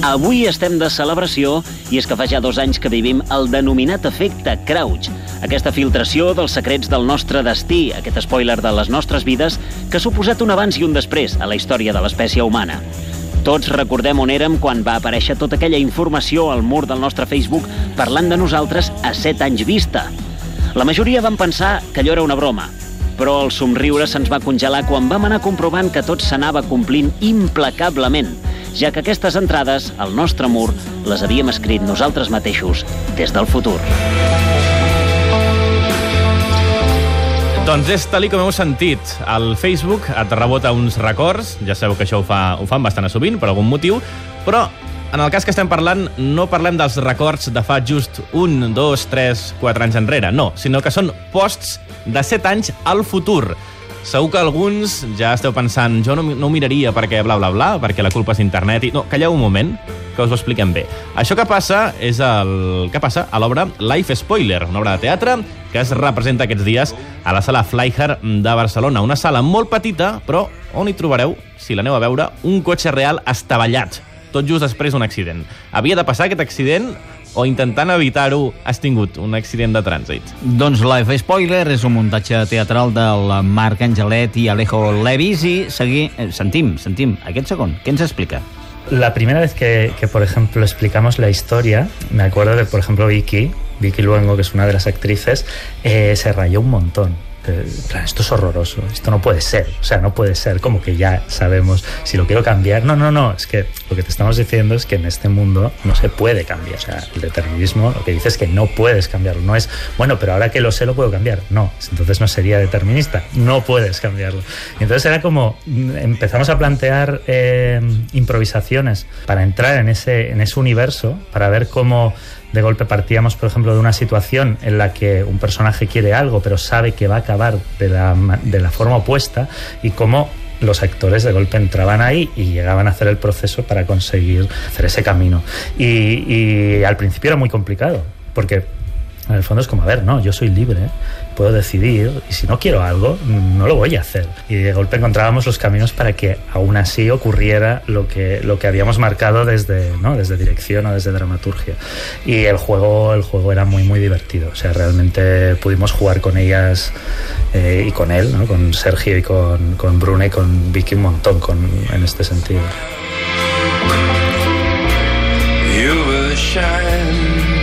Avui estem de celebració i és que fa ja dos anys que vivim el denominat efecte Crouch, aquesta filtració dels secrets del nostre destí, aquest spoiler de les nostres vides que ha suposat un abans i un després a la història de l'espècie humana. Tots recordem on érem quan va aparèixer tota aquella informació al mur del nostre Facebook parlant de nosaltres a set anys vista. La majoria van pensar que allò era una broma, però el somriure se'ns va congelar quan vam anar comprovant que tot s'anava complint implacablement – ja que aquestes entrades al nostre mur les havíem escrit nosaltres mateixos des del futur. Doncs és tal com heu sentit. El Facebook et rebota uns records, ja sabeu que això ho, fa, ho fan bastant sovint, per algun motiu, però en el cas que estem parlant, no parlem dels records de fa just un, dos, tres, quatre anys enrere, no, sinó que són posts de set anys al futur. Segur que alguns ja esteu pensant jo no, no ho miraria perquè bla, bla, bla, perquè la culpa és internet. I... No, calleu un moment, que us ho expliquem bé. Això que passa és el que passa a l'obra Life Spoiler, una obra de teatre que es representa aquests dies a la sala Flyher de Barcelona. Una sala molt petita, però on hi trobareu, si l'aneu a veure, un cotxe real estavellat, tot just després d'un accident. Havia de passar aquest accident o intentant evitar-ho has tingut un accident de trànsit? Doncs Life Spoiler és un muntatge teatral del Marc Angelet i Alejo Levis i segui, eh, sentim, sentim, aquest segon, què ens explica? La primera vez que, que, por ejemplo, explicamos la historia, me acuerdo de, por ejemplo, Vicky, Vicky Luengo, que es una de las actrices, eh, se rayó un montón esto es horroroso, esto no puede ser, o sea, no puede ser como que ya sabemos si lo quiero cambiar. No, no, no, es que lo que te estamos diciendo es que en este mundo no se puede cambiar. O sea, el determinismo lo que dice es que no puedes cambiarlo, no es, bueno, pero ahora que lo sé lo puedo cambiar. No, entonces no sería determinista, no puedes cambiarlo. Entonces era como, empezamos a plantear eh, improvisaciones para entrar en ese, en ese universo, para ver cómo de golpe partíamos, por ejemplo, de una situación en la que un personaje quiere algo, pero sabe que va a acabar de la, de la forma opuesta y cómo los actores de golpe entraban ahí y llegaban a hacer el proceso para conseguir hacer ese camino. Y, y al principio era muy complicado, porque en el fondo es como, a ver, no, yo soy libre, puedo decidir y si no quiero algo, no lo voy a hacer. Y de golpe encontrábamos los caminos para que aún así ocurriera lo que, lo que habíamos marcado desde, ¿no? desde dirección o desde dramaturgia. Y el juego, el juego era muy, muy divertido. O sea, realmente pudimos jugar con ellas eh, y con él, ¿no? con Sergio y con, con Brune y con Vicky un montón con, en este sentido. You will shine.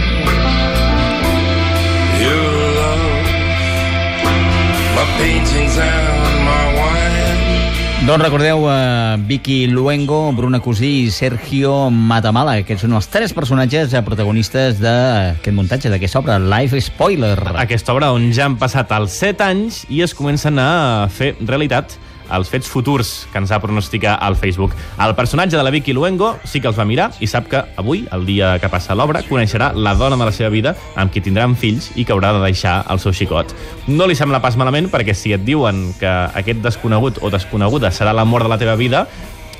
Doncs recordeu uh, Vicky Luengo, Bruna Cosí i Sergio Matamala, que són els tres personatges uh, protagonistes d'aquest muntatge, d'aquesta obra, Life Spoiler. Aquesta obra on ja han passat els 7 anys i es comencen a fer realitat els fets futurs que ens va pronosticar al Facebook. El personatge de la Vicky Luengo sí que els va mirar i sap que avui, el dia que passa l'obra, coneixerà la dona de la seva vida amb qui tindran fills i que haurà de deixar el seu xicot. No li sembla pas malament perquè si et diuen que aquest desconegut o desconeguda serà l'amor de la teva vida,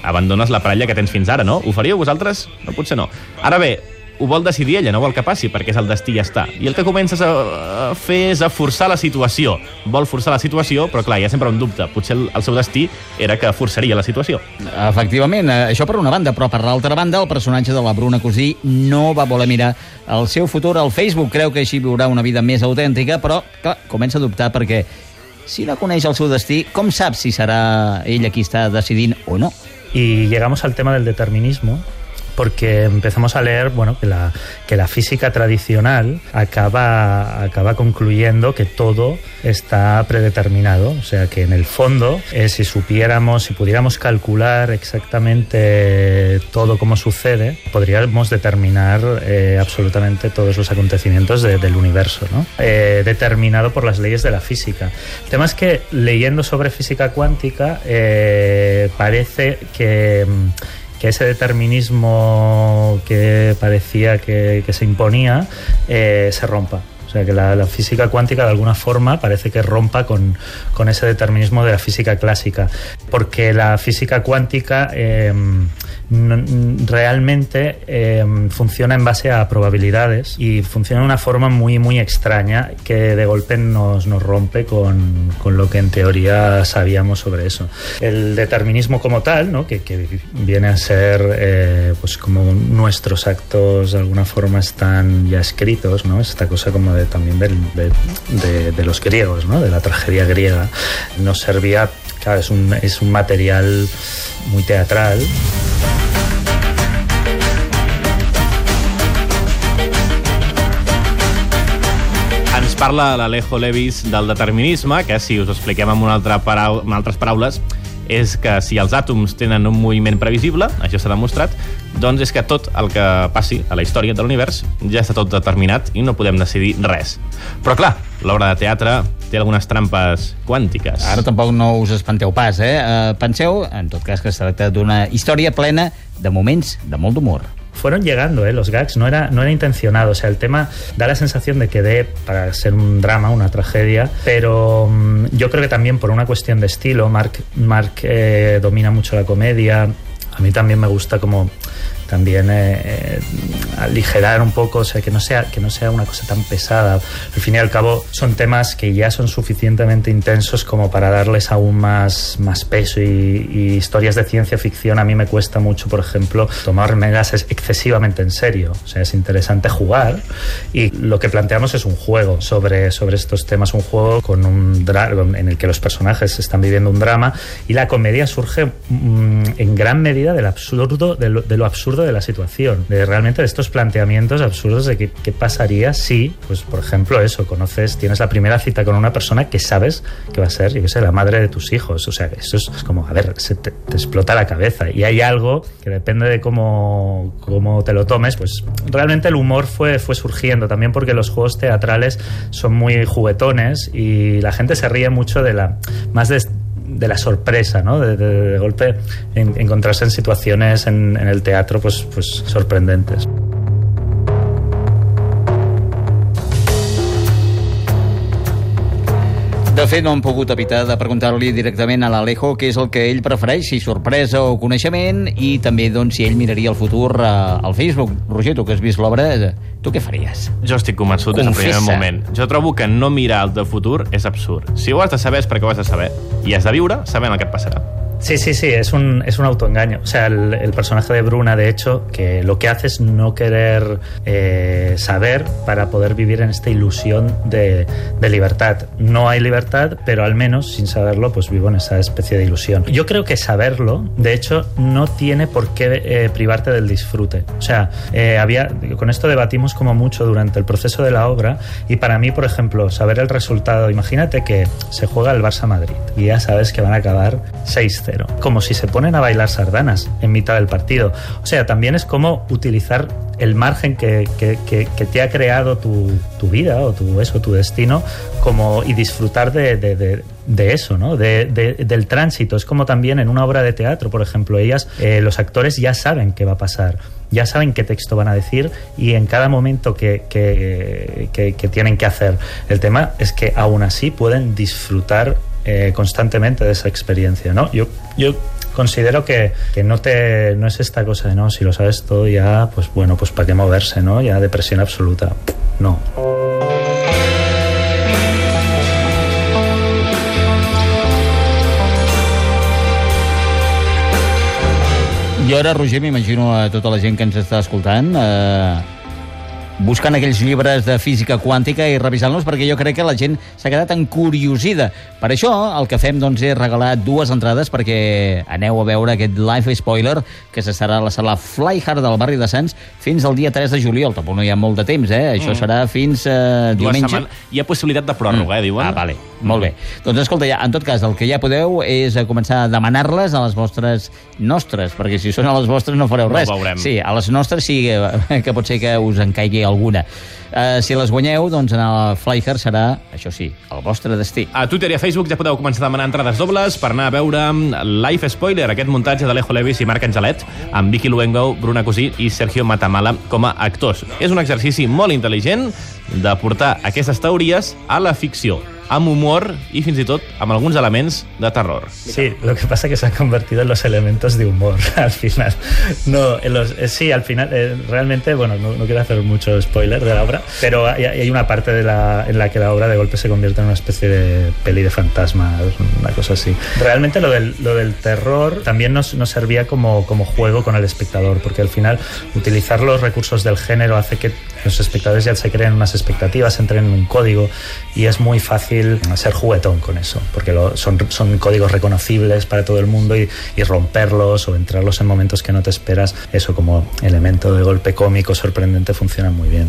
abandones la parella que tens fins ara, no? Ho faríeu vosaltres? No, potser no. Ara bé, ho vol decidir ella, no vol que passi, perquè és el destí i ja està. I el que comences a fer és a forçar la situació. Vol forçar la situació, però clar, hi ha sempre un dubte. Potser el, el seu destí era que forçaria la situació. Efectivament, eh, això per una banda, però per l'altra banda, el personatge de la Bruna Cosí no va voler mirar el seu futur al Facebook. Creu que així viurà una vida més autèntica, però clar, comença a dubtar perquè si no coneix el seu destí, com sap si serà ella qui està decidint o no? Y llegamos al tema del determinismo, porque empezamos a leer bueno, que, la, que la física tradicional acaba, acaba concluyendo que todo está predeterminado, o sea que en el fondo, eh, si supiéramos, si pudiéramos calcular exactamente todo cómo sucede, podríamos determinar eh, absolutamente todos los acontecimientos de, del universo, ¿no? eh, determinado por las leyes de la física. El tema es que leyendo sobre física cuántica parece que que ese determinismo que parecía que, se imponía eh, se rompa. O sea, que la, física cuántica de alguna forma parece que rompa con, con, ese determinismo de la física clásica. Porque la física cuántica eh, realmente eh, funciona en base a probabilidades y funciona de una forma muy, muy extraña que de golpe nos, nos rompe con, con lo que en teoría sabíamos sobre eso. El determinismo como tal, ¿no? que, que viene a ser eh, pues como nuestros actos de alguna forma están ya escritos, ¿no? esta cosa como de, también de, de- de los griegos, ¿no? de la tragedia griega, nos servía, claro, es un, es un material muy teatral. Parla l'Alejo Levis del determinisme, que si us expliquem amb, una altra parau amb altres paraules, és que si els àtoms tenen un moviment previsible, això s'ha demostrat, doncs és que tot el que passi a la història de l'univers ja està tot determinat i no podem decidir res. Però clar, l'obra de teatre té algunes trampes quàntiques. Ara tampoc no us espanteu pas, eh? eh? Penseu, en tot cas, que es tracta d'una història plena de moments de molt d'humor. Fueron llegando ¿eh? los gags, no era, no era intencionado. O sea, el tema da la sensación de que dé para ser un drama, una tragedia, pero mm, yo creo que también por una cuestión de estilo, Mark, Mark eh, domina mucho la comedia. A mí también me gusta como también eh, eh, aligerar un poco, o sea, que no sea que no sea una cosa tan pesada. Al fin y al cabo son temas que ya son suficientemente intensos como para darles aún más, más peso y, y historias de ciencia ficción a mí me cuesta mucho, por ejemplo, es excesivamente en serio. O sea, es interesante jugar y lo que planteamos es un juego sobre, sobre estos temas, un juego con un en el que los personajes están viviendo un drama y la comedia surge mm, en gran medida del absurdo, de lo, de lo absurdo de la situación, de realmente de estos planteamientos absurdos de qué pasaría si, pues por ejemplo, eso, conoces, tienes la primera cita con una persona que sabes que va a ser, yo qué sé, la madre de tus hijos. O sea, eso es, como, a ver, se te, te explota la cabeza. Y hay algo que depende de cómo, cómo te lo tomes, pues realmente el humor fue, fue surgiendo también porque los juegos teatrales son muy juguetones y la gente se ríe mucho de la, más de de la sorpresa, ¿no? De, golpe en- encontrarse en situaciones en, en el teatro pues, pues sorprendentes. De fet, no hem pogut evitar de preguntar-li directament a l'Alejo què és el que ell prefereix, si sorpresa o coneixement, i també doncs, si ell miraria el futur eh, al Facebook. Roger, tu que has vist l'obra, eh, tu què faries? Jo estic convençut des del primer Confessa. moment. Jo trobo que no mirar el de futur és absurd. Si ho has de saber és perquè ho has de saber. I has de viure sabent el que et passarà. Sí, sí, sí, es un, es un autoengaño. O sea, el, personaje de Bruna, de hecho, que lo que hace es no querer eh, saber para poder vivir en esta ilusión de, de libertad. No hay libertad, pero al menos, sin saberlo, pues vivo en esa especie de ilusión. Yo creo que saberlo, de hecho, no tiene por qué eh, privarte del disfrute. O sea, eh, había, con esto debatimos como mucho durante el proceso de la obra y para mí, por ejemplo, saber el resultado, imagínate que se juega el Barça-Madrid y ya sabes que van a acabar 6-0, como si se ponen a bailar sardanas en mitad del partido. O sea, también es como utilizar el margen que, te ha creado tu, vida o tu, eso, tu destino como, y disfrutar de, eso, ¿no? De- de- del tránsito. Es como también en una obra de teatro, por ejemplo, ellas, eh, los actores ya saben qué va a pasar, ya saben qué texto van a decir y en cada momento que- que tienen que hacer. El tema es que aún así pueden disfrutar eh, constantemente de esa experiencia, ¿no? Yo, yo considero que, que no te no es esta cosa de no, si lo sabes todo ya, pues bueno, pues para qué moverse, ¿no? Ya depresión absoluta. No. Jo ara, Roger, m'imagino a tota la gent que ens està escoltant eh, buscant aquells llibres de física quàntica i revisant-los perquè jo crec que la gent s'ha quedat encuriosida. Per això el que fem doncs, és regalar dues entrades perquè aneu a veure aquest live spoiler que s'estarà a la sala Fly Hard del barri de Sants fins al dia 3 de juliol. Tampoc no hi ha molt de temps, eh? Això serà fins eh, diumenge. Hi ha possibilitat de pròrroga, eh, diuen. Ah, vale. Molt bé. Doncs escolta, ja, en tot cas, el que ja podeu és eh, començar a demanar-les a les vostres nostres, perquè si són a les vostres no fareu No res. veurem. Sí, a les nostres sí que, que pot ser que us en caigui alguna. Uh, si les guanyeu, doncs en el Flyher serà, això sí, el vostre destí. A Twitter i a Facebook ja podeu començar a demanar entrades dobles per anar a veure Life Spoiler, aquest muntatge d'Alejo Levis i Marc Angelet, amb Vicky Luengo, Bruna Cosí i Sergio Matamala com a actors. És un exercici molt intel·ligent de portar aquestes teories a la ficció amb humor y fins i tot amb alguns elements de terror. Sí, lo que pasa es que se han convertido en los elementos de humor al final. No, en los, eh, sí, al final, eh, realmente, bueno, no, no, quiero hacer mucho spoiler de la obra, pero hay, hay, una parte de la, en la que la obra de golpe se convierte en una especie de peli de fantasmas, una cosa así. Realmente lo del, lo del terror también nos, nos servía como, como juego con el espectador, porque al final utilizar los recursos del género hace que los espectadores ya se creen unas expectativas, entren en un código y es muy fácil ser juguetón con eso, porque lo, son, son códigos reconocibles para todo el mundo y, y, romperlos o entrarlos en momentos que no te esperas, eso como elemento de golpe cómico sorprendente funciona muy bien.